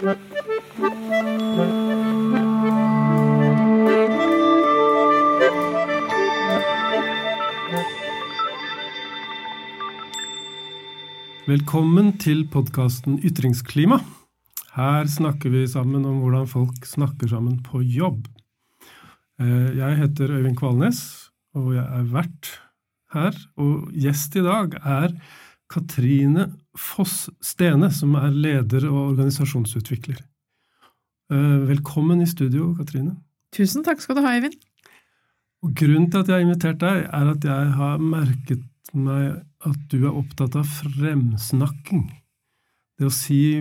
Velkommen til podkasten Ytringsklima. Her snakker vi sammen om hvordan folk snakker sammen på jobb. Eh, jeg heter Øyvind Kvalnes, og jeg er vert her. Og gjest i dag er Katrine Foss Stene, som er leder og organisasjonsutvikler. Eh, velkommen i studio, Katrine. Tusen takk skal du ha, Eivind. Og Grunnen til at jeg har invitert deg, er at jeg har merket meg at du er opptatt av fremsnakking. Det å si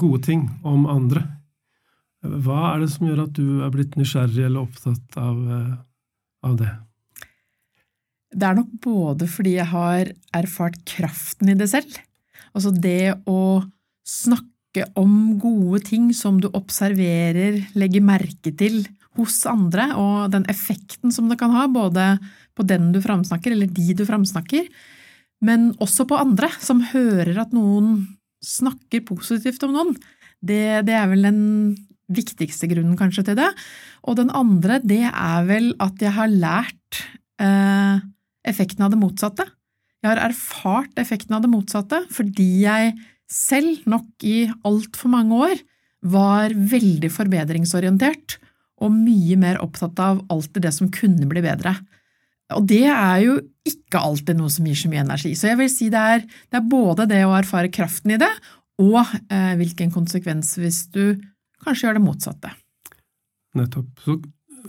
gode ting om andre. Hva er det som gjør at du er blitt nysgjerrig eller opptatt av, eh, av det? Det er nok både fordi jeg har erfart kraften i det selv. Altså det å snakke om gode ting som du observerer, legger merke til hos andre, og den effekten som det kan ha, både på den du framsnakker, eller de du framsnakker, men også på andre, som hører at noen snakker positivt om noen. Det, det, er vel den viktigste grunnen kanskje til det. Og den andre, det er vel at jeg har lært eh, effekten av det motsatte. Jeg har erfart effekten av det motsatte fordi jeg selv nok i altfor mange år var veldig forbedringsorientert og mye mer opptatt av alltid det som kunne bli bedre. Og det er jo ikke alltid noe som gir så mye energi. Så jeg vil si det er, det er både det å erfare kraften i det, og eh, hvilken konsekvens hvis du kanskje gjør det motsatte. Nettopp. Så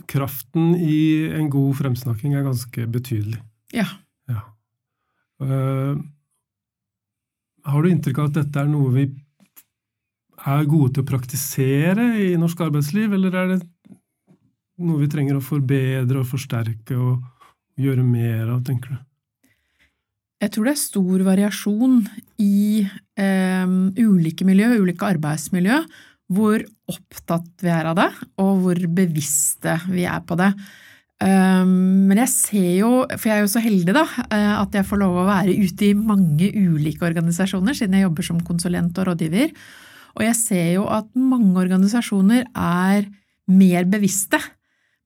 kraften i en god fremsnakking er ganske betydelig. Ja. ja. Uh, har du inntrykk av at dette er noe vi er gode til å praktisere i norsk arbeidsliv, eller er det noe vi trenger å forbedre og forsterke og gjøre mer av, tenker du? Jeg tror det er stor variasjon i eh, ulike miljø, ulike arbeidsmiljø, hvor opptatt vi er av det, og hvor bevisste vi er på det. Um, men jeg ser jo, for jeg er jo så heldig da, eh, at jeg får lov å være ute i mange ulike organisasjoner, siden jeg jobber som konsulent og rådgiver, og jeg ser jo at mange organisasjoner er mer bevisste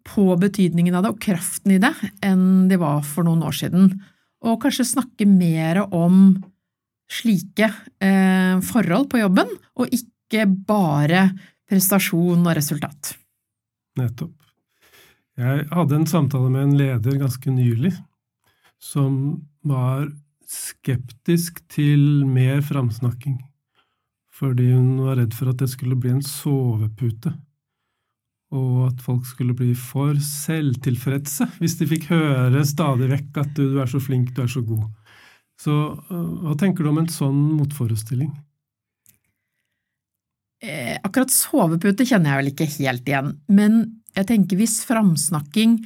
på betydningen av det og kraften i det enn de var for noen år siden, og kanskje snakke mer om slike eh, forhold på jobben, og ikke bare prestasjon og resultat. Nettopp. Jeg hadde en samtale med en leder ganske nylig som var skeptisk til mer framsnakking, fordi hun var redd for at det skulle bli en sovepute og at folk skulle bli for selvtilfredse hvis de fikk høre stadig vekk at du, du er så flink, du er så god. Så uh, hva tenker du om en sånn motforestilling? Eh, akkurat sovepute kjenner jeg vel ikke helt igjen, men jeg tenker hvis framsnakking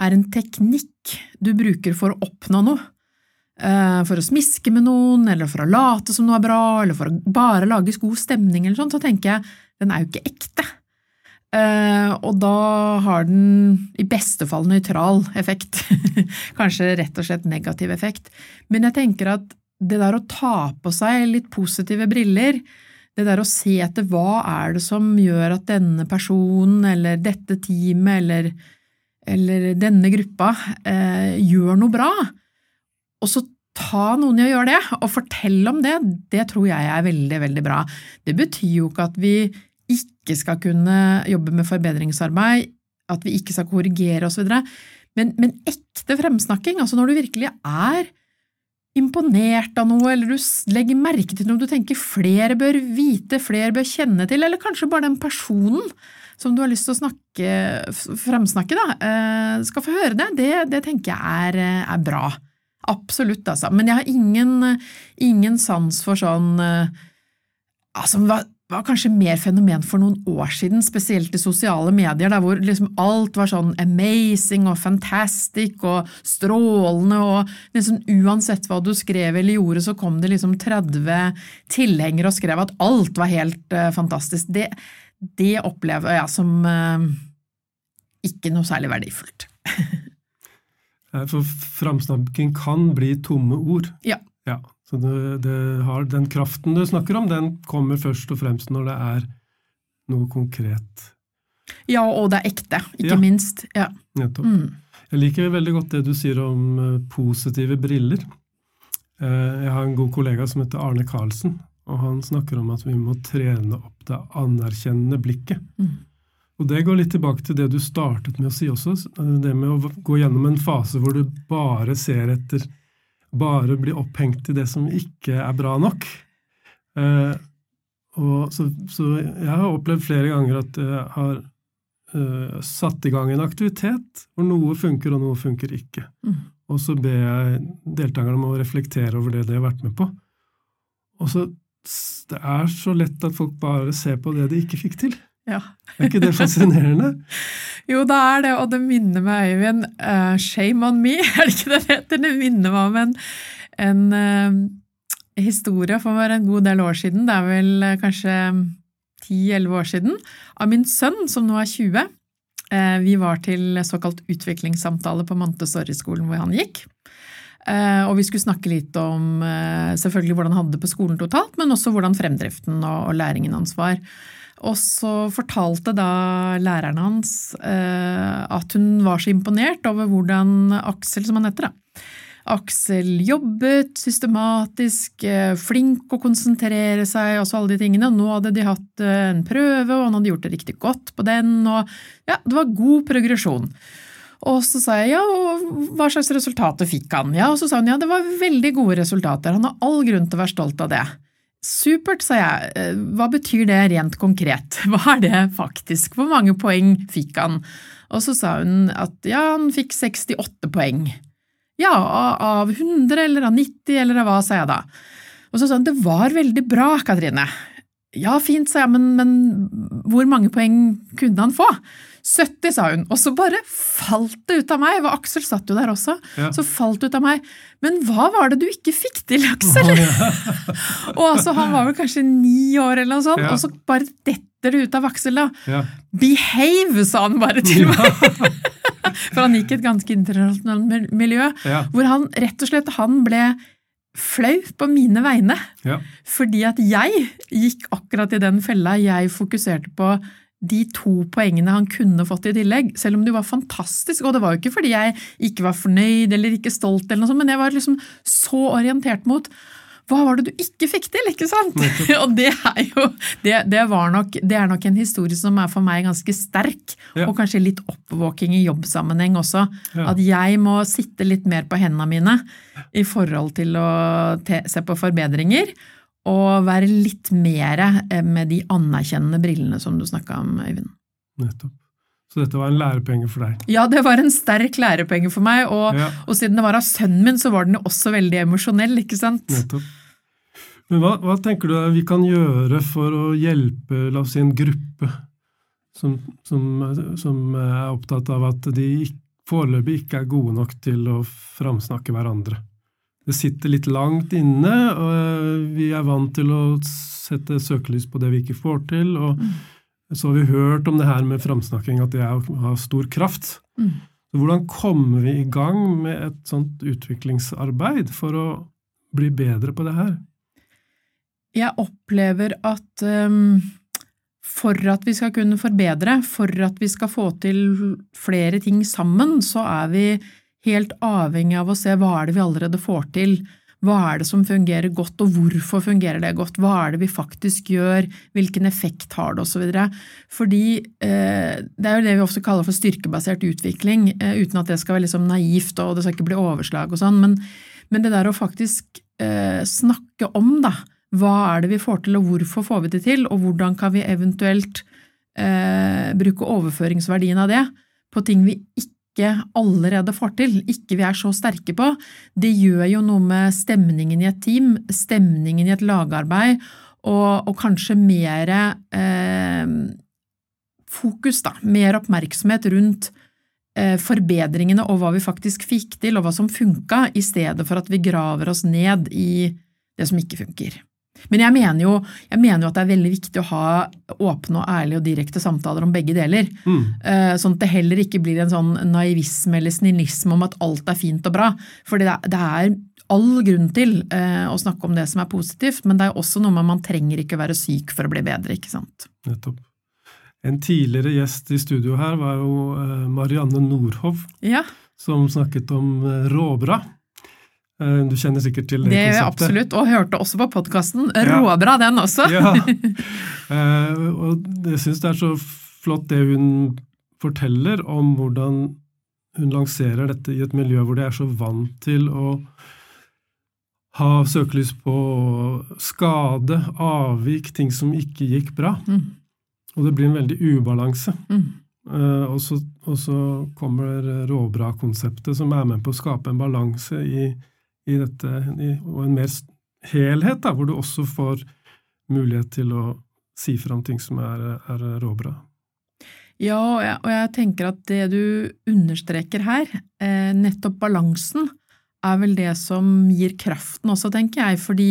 er en teknikk du bruker for å oppnå noe, eh, for å smiske med noen, eller for å late som noe er bra, eller for å bare lage god stemning, eller sånt, så tenker jeg den er jo ikke ekte. Uh, og da har den i beste fall nøytral effekt, kanskje rett og slett negativ effekt. Men jeg tenker at det der å ta på seg litt positive briller, det der å se etter hva er det som gjør at denne personen eller dette teamet eller, eller denne gruppa eh, gjør noe bra, og så ta noen i å gjøre det, og fortelle om det, det tror jeg er veldig, veldig bra. Det betyr jo ikke at vi ikke skal kunne jobbe med forbedringsarbeid, at vi ikke skal korrigere osv. Men, men ekte fremsnakking, altså når du virkelig er imponert av noe, eller du legger merke til noe du tenker flere bør vite, flere bør kjenne til, eller kanskje bare den personen som du har lyst til å snakke, fremsnakke, da, eh, skal få høre det, det, det tenker jeg er, er, bra. Absolutt, altså. Men jeg har ingen, ingen sans for sånn eh, Altså, var kanskje mer fenomen for noen år siden, spesielt i sosiale medier, der hvor liksom alt var sånn amazing og fantastic og strålende, og liksom uansett hva du skrev eller gjorde, så kom det liksom 30 tilhengere og skrev at alt var helt uh, fantastisk. Det, det, opplever jeg som uh, ikke noe særlig verdifullt. For framsnakking kan bli tomme ord. Ja. ja. Så det, det har, den kraften du snakker om, den kommer først og fremst når det er noe konkret. Ja, og det er ekte, ikke Ja. minst. Ja. Nettopp. Mm. Jeg liker veldig godt det du sier om eh, positive briller. Eh, Jeg har en god kollega som heter Arne Karlsen, og han snakker om at vi må trene opp det anerkjennende blikket. Mm. Og det går litt tilbake til det du startet med å si også, eh, det med å gå gjennom en fase hvor du bare ser etter Bare bli opphengt i det som ikke er bra nok. Eh, og så, så jeg har opplevd flere ganger at jeg har eh, satt i gang en aktivitet hvor noe funker og noe funker ikke. Mm. Og så ber jeg deltakerne om å reflektere over det de har vært med på. Og så Det er så lett at folk bare ser på det de ikke fikk til. Ja. Er ikke det fascinerende? Jo, det er det, og det minner meg, Øyvind, uh, shame on me, er det ikke det det heter? Det minner meg om en, en uh, historie for en god del år siden, det er vel uh, kanskje 10-11 år siden, av min sønn, som nå er 20. Eh, vi var til såkalt utviklingssamtale på Montessori-skolen hvor han gikk. Og vi skulle snakke litt om selvfølgelig hvordan han hadde det på skolen totalt, men også hvordan fremdriften og læringen hans var. Og så fortalte da læreren hans eh, at hun var så imponert over hvordan Aksel, som han heter, da. Aksel jobbet systematisk, eh, flink å konsentrere seg og så alle de tingene. Nå hadde de hatt eh, en prøve, og han hadde gjort det riktig godt på den, og ja, det var god progresjon. Og så sa jeg ja, og hva slags resultater fikk han? Ja, og så sa hun ja, det var veldig gode resultater, han har all grunn til å være stolt av det. Supert, sa jeg. Eh, Hva betyr det rent konkret? Hva er det faktisk? Hvor mange poeng fikk han? Og så sa hun at ja, han fikk 68 poeng. Ja, av 100 eller av 90 eller av hva, sa jeg da. Og så sa hun det var veldig bra, Katrine. Ja, fint, sa jeg, men, men hvor mange poeng kunne han få? 70, sa hun, og så bare falt det ut av meg, og Aksel satt jo der også, Ja. så falt det ut av meg. Men hva var det du ikke fikk til, Aksel? Og altså, han var vel kanskje ni år eller noe sånt, Ja. og så bare detter det ut av Aksel da. Ja. Behave, sa han bare til meg. For han gikk i et ganske internasjonalt miljø, Ja. hvor han rett og slett han ble flau på mine vegne. Ja. Fordi at jeg gikk akkurat i den fella jeg fokuserte på de to poengene han kunne fått i tillegg, selv om de var fantastiske. Og det var jo ikke fordi jeg ikke var fornøyd eller ikke stolt, eller noe sånt, men jeg var liksom så orientert mot hva var det du ikke fikk til, ikke sant? Og det er jo det, det, var nok, det er nok en historie som er for meg ganske sterk, Ja. og kanskje litt oppvåking i jobbsammenheng også. Ja. At jeg må sitte litt mer på hendene mine i forhold til å te, se på forbedringer, og være litt mer eh, med de anerkjennende brillene som du snakka om, Øyvind. Nettopp. Så dette var en lærepenge for deg. Ja, det var en sterk lærepenge for meg, og, Ja. og siden det var av sønnen min, så var den jo også veldig emosjonell, ikke sant? Nettopp. Men hva, hva tenker du vi kan gjøre for å hjelpe la oss si, en gruppe som, som, som er opptatt av at de foreløpig ikke er gode nok til å framsnakke hverandre? Det sitter litt langt inne, og vi er vant til å sette søkelys på det vi ikke får til. og Så har vi hørt om det her med framsnakking, at det er, har stor kraft. Mm. Så hvordan kommer vi i gang med et sånt utviklingsarbeid for å bli bedre på det her? Jeg opplever at um, for at vi skal kunne forbedre, for at vi skal få til flere ting sammen, så er vi helt avhengig av å se hva er det vi allerede får til, hva er det som fungerer godt, og hvorfor fungerer det godt, hva er det vi faktisk gjør, hvilken effekt har det, osv. Fordi eh, det er jo det vi ofte kaller for styrkebasert utvikling, eh, uten at det skal være liksom naivt og det skal ikke bli overslag og sånn, men, men det der å faktisk eh, snakke om, da, hva er det vi får til, og hvorfor får vi det til, og hvordan kan vi eventuelt eh, bruke overføringsverdien av det på ting vi ikke allerede får til, ikke vi er så sterke på. Det gjør jo noe med stemningen i et team, stemningen i et lagarbeid, og, og kanskje mer eh, fokus, da, mer oppmerksomhet rundt eh, forbedringene og hva vi faktisk fikk til, og hva som funka, i stedet for at vi graver oss ned i det som ikke funker. Men jeg mener, jo, jeg mener jo at det er veldig viktig å ha åpne og ærlige og direkte samtaler om begge deler. Mm. Eh, Sånn at det heller ikke blir en sånn naivisme eller snillisme om at alt er fint og bra. For det det er all grunn til eh, å snakke om det som er positivt, men det er også noe med man trenger ikke være syk for å bli bedre, ikke sant? Nettopp. En tidligere gjest i studio her var jo eh, Marianne Nordhov, Ja, som snakket om råbra. Eh, Du kjenner sikkert til det, det konseptet? absolutt, og hørte også på podkasten. Ja. Råbra den også! Ja. Eh, og jeg syns det er så flott det hun forteller om hvordan hun lanserer dette i et miljø hvor de er så vant til å ha søkelys på skade, avvik, ting som ikke gikk bra. Mm. Og det blir en veldig ubalanse. Mm. Eh, og, så, og så kommer råbra-konseptet, som er med på å skape en balanse i, i dette, i, og en mer helhet, da, hvor du også får mulighet til å si fram ting som er, er råbra. Ja, og jeg, og jeg tenker at det du understreker her, eh, nettopp balansen, er vel det som gir kraften også, tenker jeg. Fordi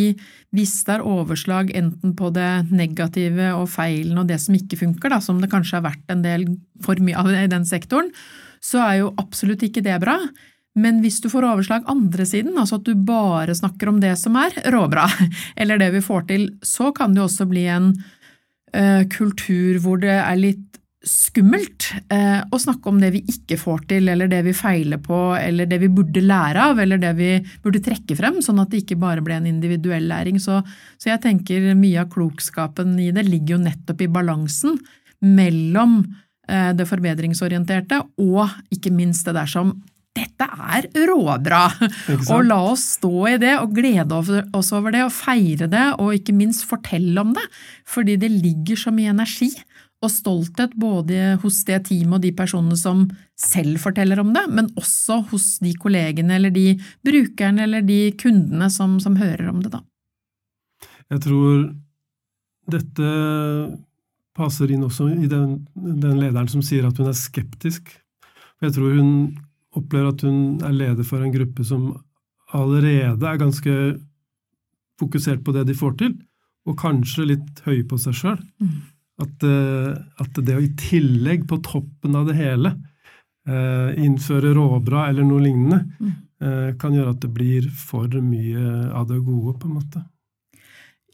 hvis det er overslag enten på det negative og feilen og det som ikke funker, da, som det kanskje har vært en del for mye av i den sektoren, så er jo absolutt ikke det bra. Men hvis du får overslag andre siden, altså at du bare snakker om det som er råbra, eller det vi får til, så kan det også bli en uh, kultur hvor det er litt skummelt uh, å snakke om det vi ikke får til, eller det vi feiler på, eller det vi burde lære av, eller det vi burde trekke frem, sånn at det ikke bare ble en individuell læring. Så, så jeg tenker mye av klokskapen i det ligger jo nettopp i balansen mellom eh, det forbedringsorienterte og ikke minst det der som dette er råbra! Og la oss stå i det og glede oss over det og feire det, og ikke minst fortelle om det. Fordi det ligger så mye energi og stolthet både hos det teamet og de personene som selv forteller om det, men også hos de kollegene eller de brukerne eller de kundene som, som hører om det, da. Jeg tror dette passer inn også i den, den lederen som sier at hun er skeptisk. Jeg tror hun opplever at hun er leder for en gruppe som allerede er ganske fokusert på det de får til, og kanskje litt høye på seg sjøl. Mm. At, eh, at det å i tillegg, på toppen av det hele, eh, innføre råbra eller noe lignende, Mm. eh, kan gjøre at det blir for mye av det gode, på en måte.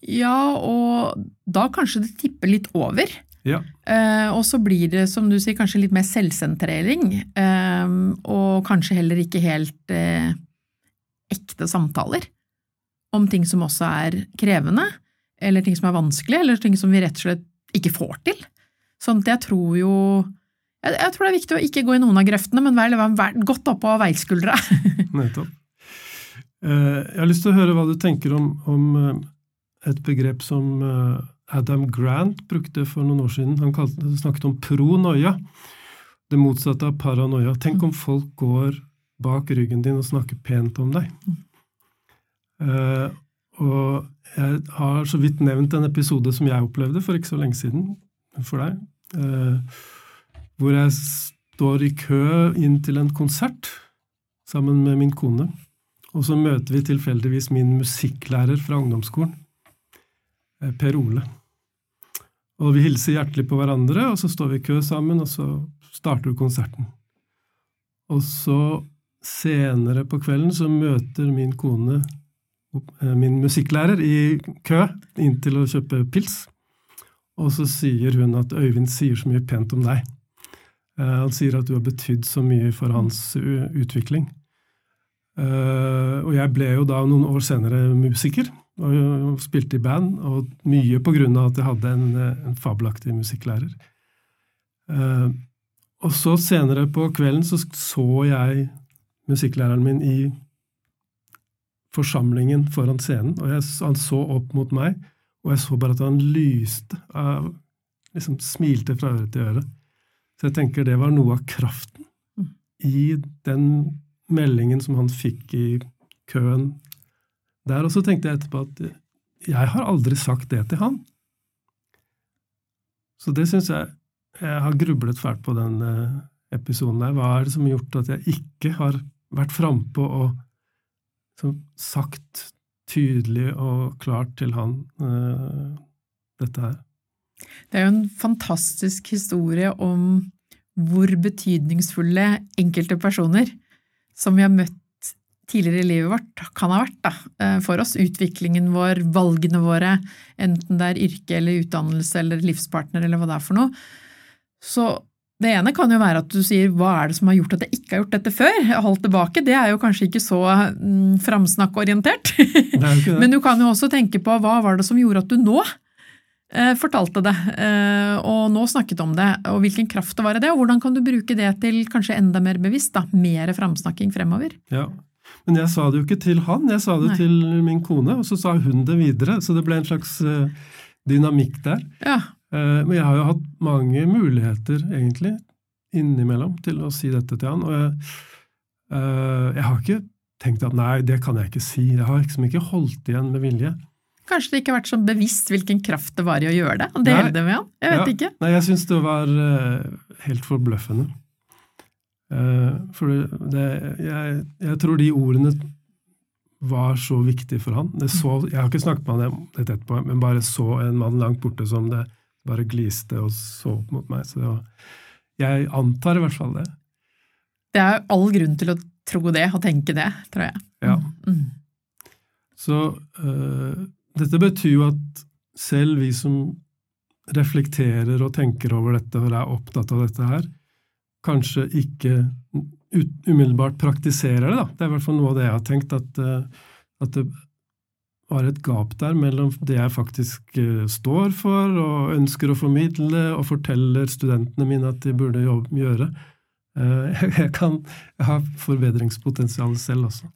Ja, og da kanskje det tipper litt over. Ja. Eh, og så blir det, som du sier, kanskje litt mer selvsentrering, eh, og kanskje heller ikke helt eh, ekte samtaler om ting som også er krevende, eller ting som er vanskelig, eller ting som vi rett og slett ikke får til. Sånn at jeg tror jo jeg, jeg tror det er viktig å ikke gå i noen av grøftene, men være, være godt oppå veiskuldra. Nettopp. Eh, Jeg har lyst til å høre hva du tenker om, om eh, et begrep som eh, Adam Grant brukte for noen år siden. Han kalte, snakket om pronoia, det motsatte av paranoia. Tenk om folk går bak ryggen din og snakker pent om deg. Uh, og jeg har så vidt nevnt en episode som jeg opplevde for ikke så lenge siden for deg, Uh, hvor jeg står i kø inn til en konsert sammen med min kone. Og så møter vi tilfeldigvis min musikklærer fra ungdomsskolen, Per Ole. Og vi hilser hjertelig på hverandre, og så står vi i kø sammen, og så starter konserten. Og så senere på kvelden så møter min kone eh, min musikklærer i kø inn til å kjøpe pils. Og så sier hun at Øyvind sier så mye pent om deg. Eh, Han sier at du har betydd så mye for hans utvikling. Eh, og jeg ble jo da noen år senere musiker, og spilte i band, og mye på grunn av at jeg hadde en, eh, en fabelaktig musikklærer. Eh, og så senere på kvelden så så jeg musikklæreren min i forsamlingen foran scenen, og jeg, han så opp mot meg, og jeg så bare at han lyste av liksom smilte fra øre til øre. Så jeg tenker det var noe av kraften Mm. i den meldingen som han fikk i køen der. Og så tenkte jeg etterpå at jeg har aldri sagt det til han. Så det syns jeg Jeg har grublet fælt på den eh, episoden der. Hva er det som har gjort at jeg ikke har vært frampå og liksom sagt tydelig og klart til han uh, dette her? Det er jo en fantastisk historie om hvor betydningsfulle enkelte personer som vi har møtt tidligere i livet vårt kan ha vært da, eh, for oss. Utviklingen vår, valgene våre, enten det er yrke eller utdannelse eller livspartner eller hva det er for noe. Så det ene kan jo være at du sier hva er det som har gjort at jeg ikke har gjort dette før? Jeg har holdt tilbake. Det er jo kanskje ikke så mm, framsnakkorientert. Men du kan jo også tenke på hva var det som gjorde at du nå fortalte det, eh, og nå snakket om det, og hvilken kraft det var i det, og hvordan kan du bruke det til kanskje enda mer bevisst, da, mer framsnakking fremover? Ja, men jeg sa det jo ikke til han, jeg sa det Nei. til min kone, og så sa hun det videre, så det ble en slags uh, dynamikk der. Ja. Eh, men jeg har jo hatt mange muligheter, egentlig, innimellom til å si dette til han. Og jeg, eh, jeg har ikke tenkt at nei, det kan jeg ikke si. Jeg har liksom ikke holdt igjen med vilje. Kanskje det ikke har vært så bevisst hvilken kraft det var i å gjøre det? Og dele det med han? Jeg vet ja, ikke. Nei, jeg syns det var uh, helt forbløffende. Uh, for det, jeg, jeg, tror de ordene var så viktige for han. Så, jeg har ikke snakket med han dette etterpå, men bare så en mann langt borte som det bare gliste og så opp mot meg. Så var, jeg antar i hvert fall det. Det er all grunn til å tro det og tenke det, tror jeg. Ja. Mm. Så uh, dette betyr jo at selv vi som reflekterer og tenker over dette og er opptatt av dette her, kanskje ikke umiddelbart praktiserer det. Da. Det er i hvert fall noe av det jeg har tenkt, at, uh, at det var et gap der mellom det jeg faktisk uh, står for og ønsker å formidle, og forteller studentene mine at de burde gjøre. Uh, jeg kan ha forbedringspotensial selv også.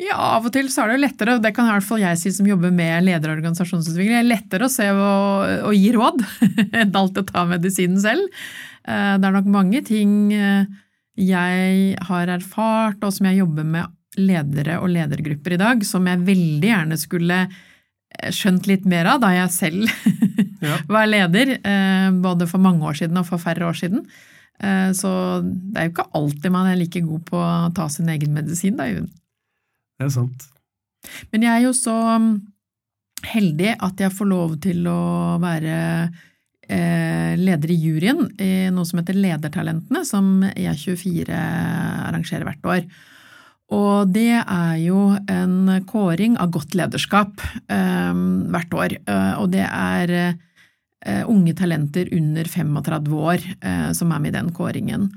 Ja, av og til så er det jo lettere, og det kan i hvert fall jeg si som jobber med leder- og organisasjonsutvikling, det er lettere å se og, og gi råd enn alt å ta medisinen selv. Uh, det er nok mange ting jeg har erfart, og som jeg jobber med ledere og ledergrupper i dag, som jeg veldig gjerne skulle eh, skjønt litt mer av da jeg selv var leder, eh, både for mange år siden og for færre år siden. Eh, så det er jo ikke alltid man er like god på å ta sin egen medisin, da, Jun. Det er sant. Men jeg er jo så mm, heldig at jeg får lov til å være leder i juryen i noe som heter Ledertalentene, som E24 arrangerer hvert år. Og det er jo en kåring av godt lederskap eh, hvert år. Eh, og det er eh, unge talenter under 35 år eh, som er med i den kåringen.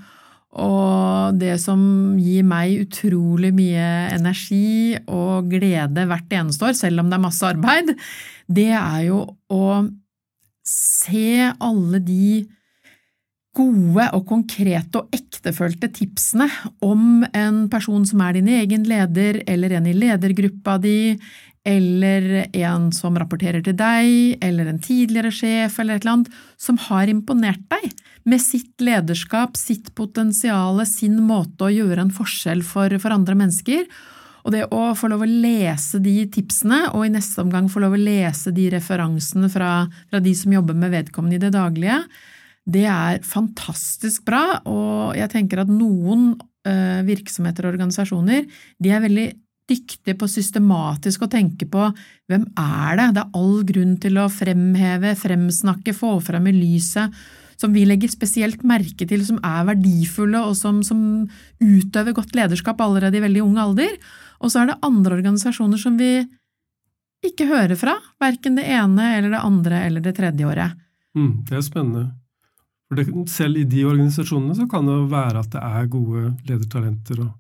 Og det som gir meg utrolig mye energi og glede hvert eneste år, selv om det er masse arbeid, det er jo å se alle de gode og konkrete og ektefølte tipsene om en person som er din egen leder, eller en i ledergruppa di, eller en som rapporterer til deg, eller en tidligere sjef, eller et eller annet, som har imponert deg med sitt lederskap, sitt potensial, sin måte å gjøre en forskjell for, for andre mennesker. Og det å få lov å lese de tipsene, og i neste omgang få lov å lese de referansene fra, fra de som jobber med vedkommende i det daglige, det er fantastisk bra, og jeg tenker at noen uh, virksomheter og organisasjoner de er veldig dyktige på systematisk å tenke på hvem er det? Det er all grunn til å fremheve, fremsnakke, få frem i lyset, som vi legger spesielt merke til, som er verdifulle og som, som utøver godt lederskap allerede i veldig ung alder. Og så er det andre organisasjoner som vi ikke hører fra, verken det ene eller det andre eller det tredje året. Mm, det er spennende. For det, selv i de organisasjonene så kan det være at det er gode ledertalenter og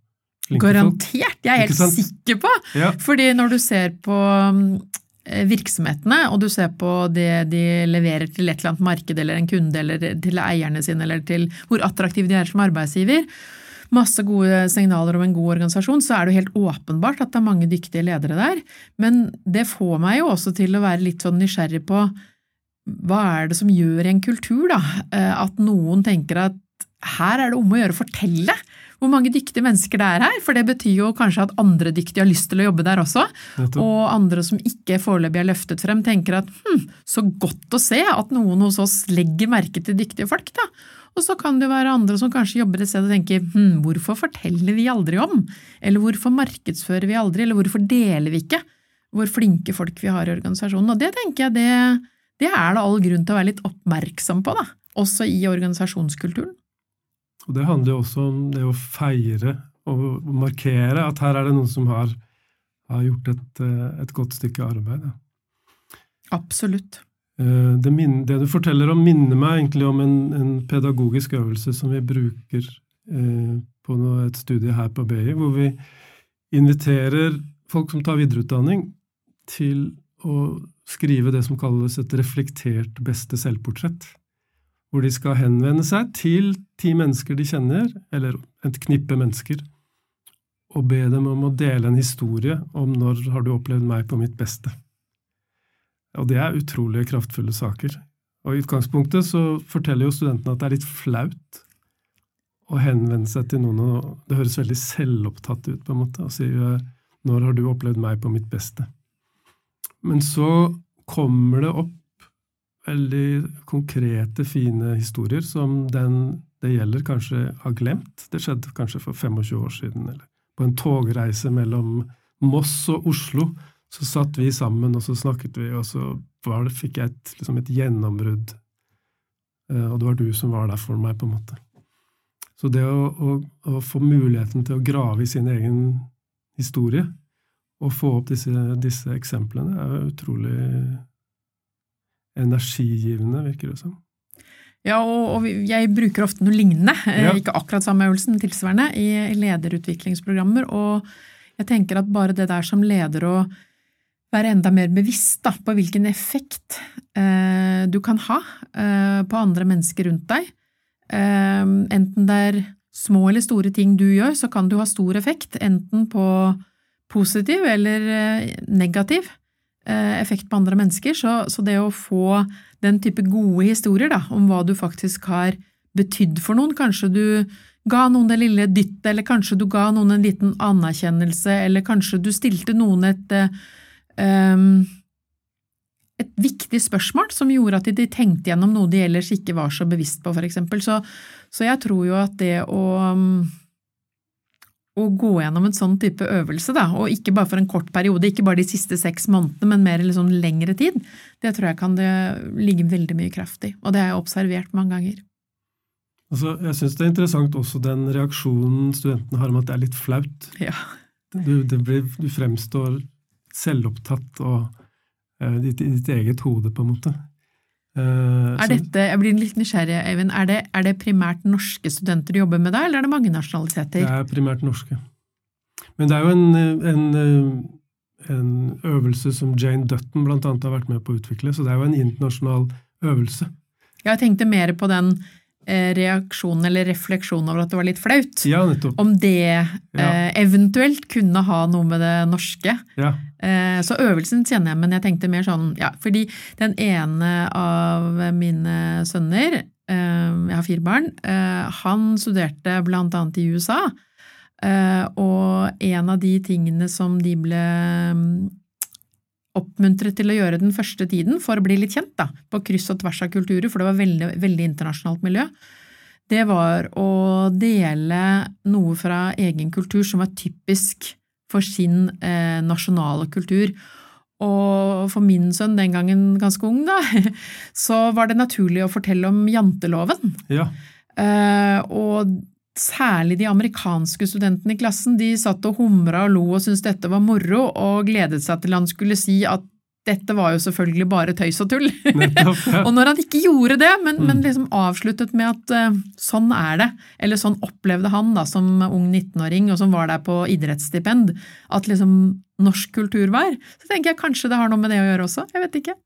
Garantert! Jeg er helt sikker på! Ja. Fordi når du ser på um, virksomhetene, og du ser på det de leverer til et eller annet marked eller en kunde eller til eierne sine, eller til hvor attraktive de er som arbeidsgiver, masse gode signaler om en god organisasjon, så er det jo helt åpenbart at det er mange dyktige ledere der. Men det får meg jo også til å være litt sånn nysgjerrig på hva er det som gjør i en kultur da, eh, at noen tenker at her er det om å gjøre å fortelle hvor mange dyktige mennesker det er her, for det betyr jo kanskje at andre dyktige har lyst til å jobbe der også, og andre som ikke foreløpig er løftet frem, tenker at hm, så godt å se at noen hos oss legger merke til dyktige folk, da. Og så kan det jo være andre som kanskje jobber et sted og tenker hm, hvorfor forteller vi aldri om, eller hvorfor markedsfører vi aldri, eller hvorfor deler vi ikke hvor flinke folk vi har i organisasjonen, og det tenker jeg det det er det all grunn til å være litt oppmerksom på, da, også i organisasjonskulturen. Og Det handler jo også om det å feire og markere at her er det noen som har, har gjort et, eh, et, godt stykke arbeid. Ja. Absolutt. Det, det, det, du forteller om, minner meg egentlig om en, en pedagogisk øvelse som vi bruker eh, på noe, et studie her på BI, hvor vi inviterer folk som tar videreutdanning, til å skrive det som kalles et reflektert beste selvportrett hvor de skal henvende seg til ti mennesker de kjenner, eller et knippe mennesker, og be dem om å dele en historie om når har du opplevd meg på mitt beste. Og det er utrolig kraftfulle saker. Og I utgangspunktet så forteller jo studentene at det er litt flaut å henvende seg til noen, og det høres veldig selvopptatt ut, på en måte, og si når har du opplevd meg på mitt beste? Men så kommer det opp veldig konkrete, fine historier som den det gjelder, kanskje har glemt. Det skjedde kanskje for 25 år siden. eller På en togreise mellom Moss og Oslo så satt vi sammen, og så snakket vi, og så det, fikk jeg et, liksom et gjennombrudd. Eh, og det var du som var der for meg, på en måte. Så det å, å, å få muligheten til å grave i sin egen historie, og få opp disse, disse eksemplene, er utrolig energigivende, virker det som. Ja, og, og, jeg bruker ofte noe lignende, eh, ja. ikke akkurat samme øvelsen, tilsvarende, i lederutviklingsprogrammer. Og jeg tenker at bare det der som leder å være enda mer bevisst da, på hvilken effekt eh, du kan ha eh, på andre mennesker rundt deg, eh, enten det er små eller store ting du gjør, så kan du ha stor effekt, enten på positiv eller eh, negativ. Eh, effekt på andre mennesker. Så, så, det å få den type gode historier da, om hva du faktisk har betydd for noen, kanskje du ga noen det lille dyttet, eller kanskje du ga noen en liten anerkjennelse, eller kanskje du stilte noen et um, et viktig spørsmål som gjorde at de tenkte gjennom noe de ellers ikke var så bevisst på, eksempel. Så, så jeg tror jo at det å å gå gjennom en sånn type øvelse, da, og ikke bare for en kort periode, ikke bare de siste seks månedene, men mer liksom lengre tid, det tror jeg kan det ligge veldig mye kraft i. Og det har jeg observert mange ganger. Altså, jeg syns det er interessant også den reaksjonen studentene har om at det er litt flaut. Ja. Du, blir, du fremstår selvopptatt og uh, ditt, ditt eget hode, på en måte. Uh, er dette, jeg blir litt nysgjerrig, Eivind. Er det, er det, primært norske studenter du jobber med da, eller er det mange nasjonaliteter? Det er primært norske. Men det er jo en, en, en øvelse som Jane Dutton annet har vært med på å utvikle, så det er jo en internasjonal øvelse. Jeg tenkte mer på den reaksjonen eller refleksjonen over at det var litt flaut. Ja, nettopp. Om det ja. eh, eventuelt kunne ha noe med det norske. Ja. Eh, så øvelsen kjenner jeg, men jeg tenkte mer sånn ja, fordi den ene av mine sønner, eh, jeg har fire barn, eh, han studerte blant annet i USA. Og en av de tingene som de ble oppmuntret til å gjøre den første tiden for å bli litt kjent, da, på kryss og tvers av kulturer, for det var veldig, veldig internasjonalt miljø, det var å dele noe fra egen kultur som var typisk for sin eh, nasjonale kultur. Og for min sønn, den gangen ganske ung, da, så var det naturlig å fortelle om janteloven. Ja. Eh, og særlig de amerikanske studentene i klassen, de satt og humra og lo og syntes dette var moro, og gledet seg til han skulle si at dette var jo selvfølgelig bare tøys og tull. og når han ikke gjorde det, men, mm. men liksom avsluttet med at uh, sånn er det, eller sånn opplevde han da som ung 19-åring og som var der på idrettsstipend, at liksom norsk kultur var, så tenker jeg kanskje det har noe med det å gjøre også. Jeg vet ikke.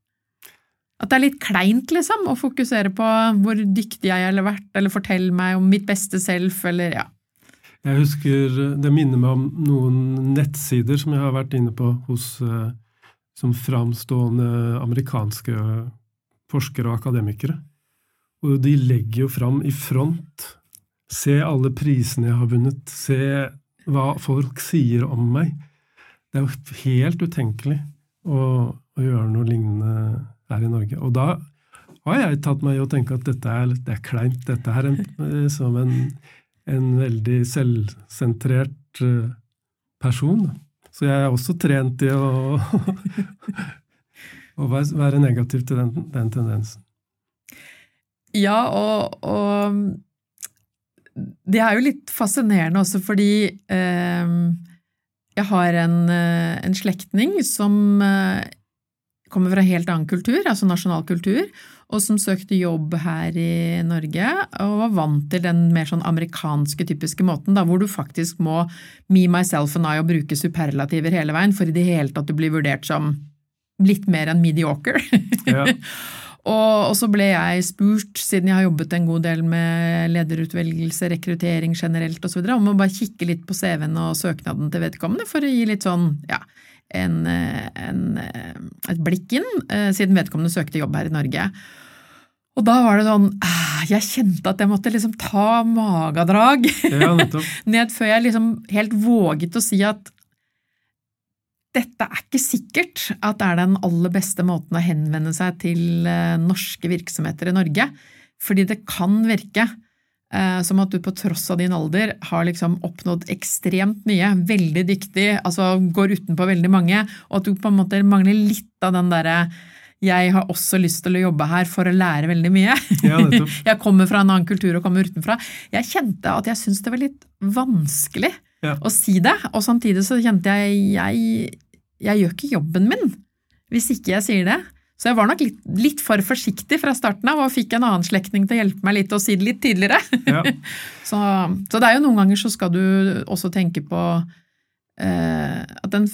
At det er litt kleint, liksom, å fokusere på hvor dyktig jeg har vært, eller fortelle meg om mitt beste selv, eller ja. Jeg husker Det minner meg om noen nettsider som jeg har vært inne på hos uh, som framstående amerikanske forskere og akademikere. Og de legger jo fram i front Se alle prisene jeg har vunnet. Se hva folk sier om meg. Det er jo helt utenkelig å, å gjøre noe lignende her i Norge. Og da har jeg tatt meg i å tenke at dette er, det er kleint. Dette er en, eh, som en, en veldig selvsentrert eh, person. Så jeg er også trent i å, å være negativ til den, den tendensen. Ja, og, og det er jo litt fascinerende også fordi eh, jeg har en, eh, en slektning som eh, kommer fra helt annen kultur, altså nasjonal kultur, og som søkte jobb her i Norge, og var vant til den mer sånn amerikanske typiske måten, da, hvor du faktisk må me, myself and I og bruke superlativer hele veien for i det hele tatt du blir vurdert som litt mer enn mediocre. Ja. Og, og, så ble jeg spurt, siden jeg har jobbet en god del med lederutvelgelse, rekruttering generelt osv., om å bare kikke litt på CV-en og søknaden til vedkommende for å gi litt sånn, ja, en, en, et blikk inn, eh, siden vedkommende søkte jobb her i Norge. Og da var det sånn ah, Jeg kjente at jeg måtte liksom ta magadrag ja, ned før jeg liksom helt våget å si at dette er ikke sikkert at det er den aller beste måten å henvende seg til eh, norske virksomheter i Norge. Fordi det kan virke eh, som at du på tross av din alder har liksom oppnådd ekstremt mye, veldig dyktig, altså går utenpå veldig mange, og at du på en måte mangler litt av den derre jeg har også lyst til å jobbe her for å lære veldig mye. Ja, jeg kommer fra en annen kultur og kommer utenfra. Jeg kjente at jeg syntes det var litt vanskelig ja. å si det, og samtidig så kjente jeg jeg, jeg gjør ikke jobben min hvis ikke jeg sier det. Så jeg var nok litt, litt for forsiktig fra starten av og fikk en annen slektning til å hjelpe meg litt og si det litt tidligere. Ja. så, så, det er jo noen ganger så skal du også tenke på eh, at den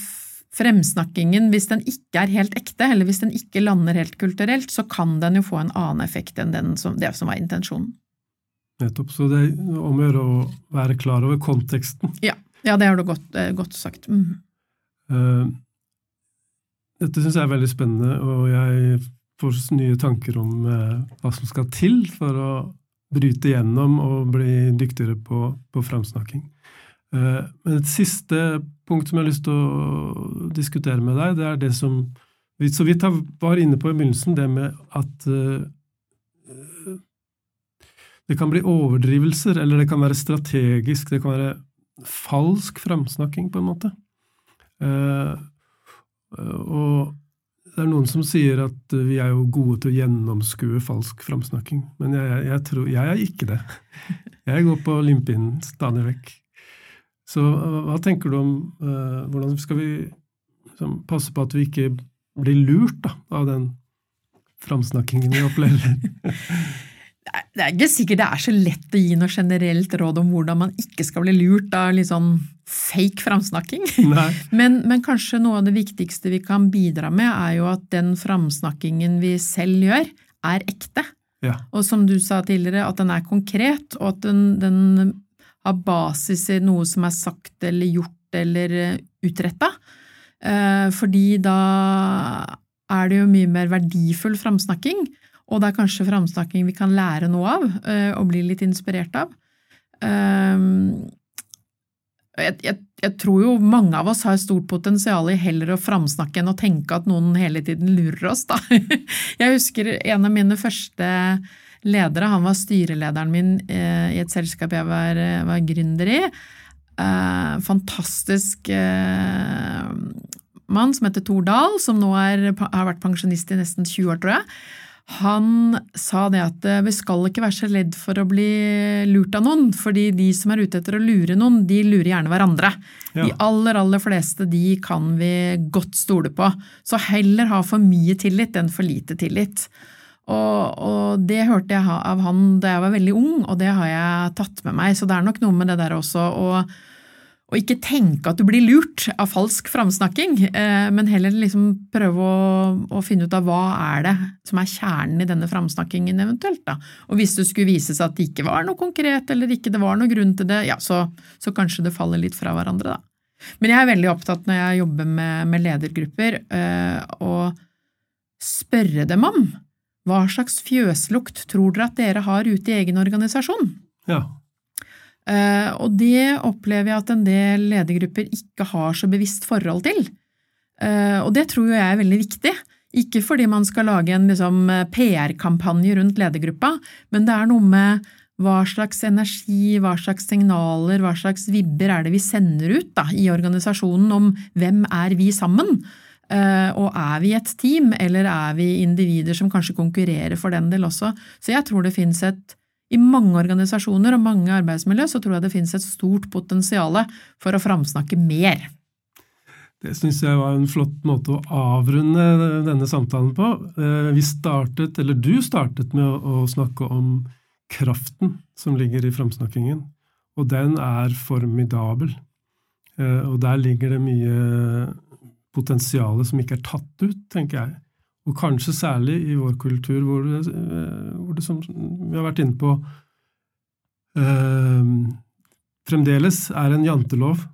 fremsnakkingen, hvis den ikke er helt ekte, eller hvis den ikke lander helt kulturelt, så kan den jo få en annen effekt enn som, det som var intensjonen. Nettopp. Så det er om å gjøre å være klar over konteksten. Ja, ja det har du godt, eh, godt sagt. Mm. Uh, dette syns jeg er veldig spennende, og jeg får nye tanker om uh, hva som skal til for å bryte gjennom og bli dyktigere på, på framsnakking. Uh, men et siste punkt som jeg har lyst til å diskutere med deg, det er det som vi så vidt var inne på i begynnelsen, det med at uh, det kan bli overdrivelser, eller det kan være strategisk, det kan være falsk framsnakking, på en måte. Uh, og det er noen som sier at vi er jo gode til å gjennomskue falsk framsnakking, men jeg, jeg, tror, jeg er ikke det. Jeg går på limpinnen stadig vekk. Så hva tenker du om uh, hvordan skal vi liksom, passe på at vi ikke blir lurt da, av den framsnakkingen vi opplever? det er ikke sikkert det er så lett å gi noe generelt råd om hvordan man ikke skal bli lurt av litt sånn fake framsnakking. Men, men, kanskje noe av det viktigste vi kan bidra med, er jo at den framsnakkingen vi selv gjør, er ekte. Ja. Og som du sa tidligere, at den er konkret, og at den, den har basis i noe som er sagt eller gjort eller eh, utretta. Eh, fordi da er det jo mye mer verdifull framsnakking, og det er kanskje framsnakking vi kan lære noe av eh, og bli litt inspirert av. Jeg, jeg, tror jo mange av oss har stort potensial i heller å framsnakke enn å tenke at noen hele tiden lurer oss, da. Jeg husker en av mine første ledere. Han var styrelederen min eh, i et selskap jeg var, eh, var gründer i. Eh, fantastisk eh, mann som heter Tor Dahl, som nå er, har vært pensjonist i nesten 20 år, tror jeg. Han sa det at eh, vi skal ikke være så redd for å bli lurt av noen, fordi de som er ute etter å lure noen, de lurer gjerne hverandre. Ja. De aller, aller fleste de kan vi godt stole på. Så heller ha for mye tillit enn for lite tillit. Og, og, det hørte jeg av han da jeg var veldig ung, og det har jeg tatt med meg. Så det er nok noe med det der også å, å ikke tenke at du blir lurt av falsk framsnakking, eh, men heller liksom prøve å, å, finne ut av hva er det som er kjernen i denne framsnakkingen eventuelt. da. Og hvis det skulle vise seg at det ikke var noe konkret, eller ikke det var noe grunn til det, ja, så, så kanskje det faller litt fra hverandre, da. Men jeg er veldig opptatt når jeg jobber med, med ledergrupper, å å spørre dem om hva slags fjøslukt tror dere at dere har ute i egen organisasjon? Ja. Uh, og det opplever jeg at en del ledergrupper ikke har så bevisst forhold til. Uh, og det tror jeg er veldig viktig. Ikke fordi man skal lage en liksom, PR-kampanje rundt ledergruppa, men det er noe med hva slags energi, hva slags signaler, hva slags vibber er det vi sender ut da, i organisasjonen om hvem er vi sammen? Eh, og er vi et team, eller er vi individer som kanskje konkurrerer for den del også? Så jeg tror det finnes et i mange organisasjoner og mange arbeidsmiljø så tror jeg det finnes et stort potensial for å framsnakke mer. Det syns jeg var en flott måte å avrunde denne samtalen på. Eh, vi startet, eller du startet med å snakke om kraften som ligger i framsnakkingen, og den er formidabel. Eh, og der ligger det mye potensial som ikke er tatt ut, tenker jeg. Og kanskje særlig i vår kultur, hvor det, eh, hvor det som vi har vært inne på, eh, fremdeles er en jantelov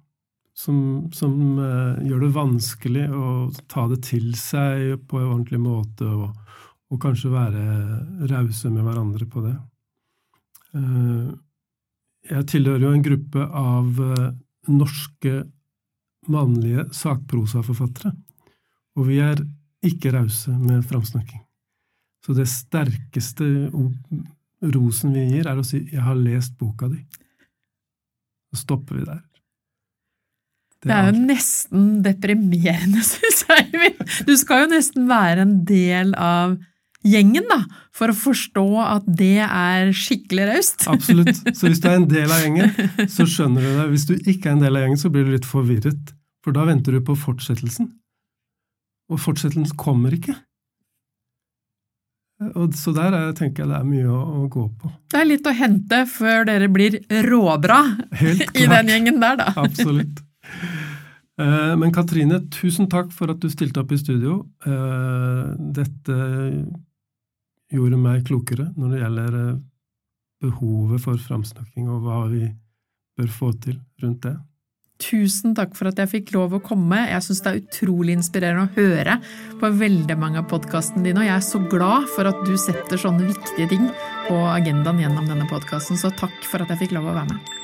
som, som eh, gjør det vanskelig å ta det til seg på en ordentlig måte, og, og kanskje være rause med hverandre på det. Eh, jeg tilhører jo en gruppe av eh, norske mannlige sakprosaforfattere, og vi er ikke rause med framsnakking. Så det sterkeste rosen vi gir, er å si 'jeg har lest boka di'. Så stopper vi der. Det er, jo nesten deprimerende, syns jeg. Du skal jo nesten være en del av gjengen, da, for å forstå at det er skikkelig raust. Absolutt. Så hvis du er en del av gjengen, så skjønner du det. Hvis du ikke er en del av gjengen, så blir du litt forvirret. For da venter du på fortsettelsen og fortsettelsen kommer ikke. Og så der er, tenker jeg det er mye å, å, gå på. Det er litt å hente før dere blir råbra i den gjengen der, da. Absolutt. Eh, men Katrine, tusen takk for at du stilte opp i studio. Eh, dette gjorde meg klokere når det gjelder eh, behovet for framsnakking, og hva vi bør få til rundt det. Tusen takk for at jeg fikk lov å komme. Jeg syns det er utrolig inspirerende å høre på veldig mange av podkastene dine, og jeg er så glad for at du setter sånne viktige ting på agendaen gjennom denne podkasten, så takk for at jeg fikk lov å være med.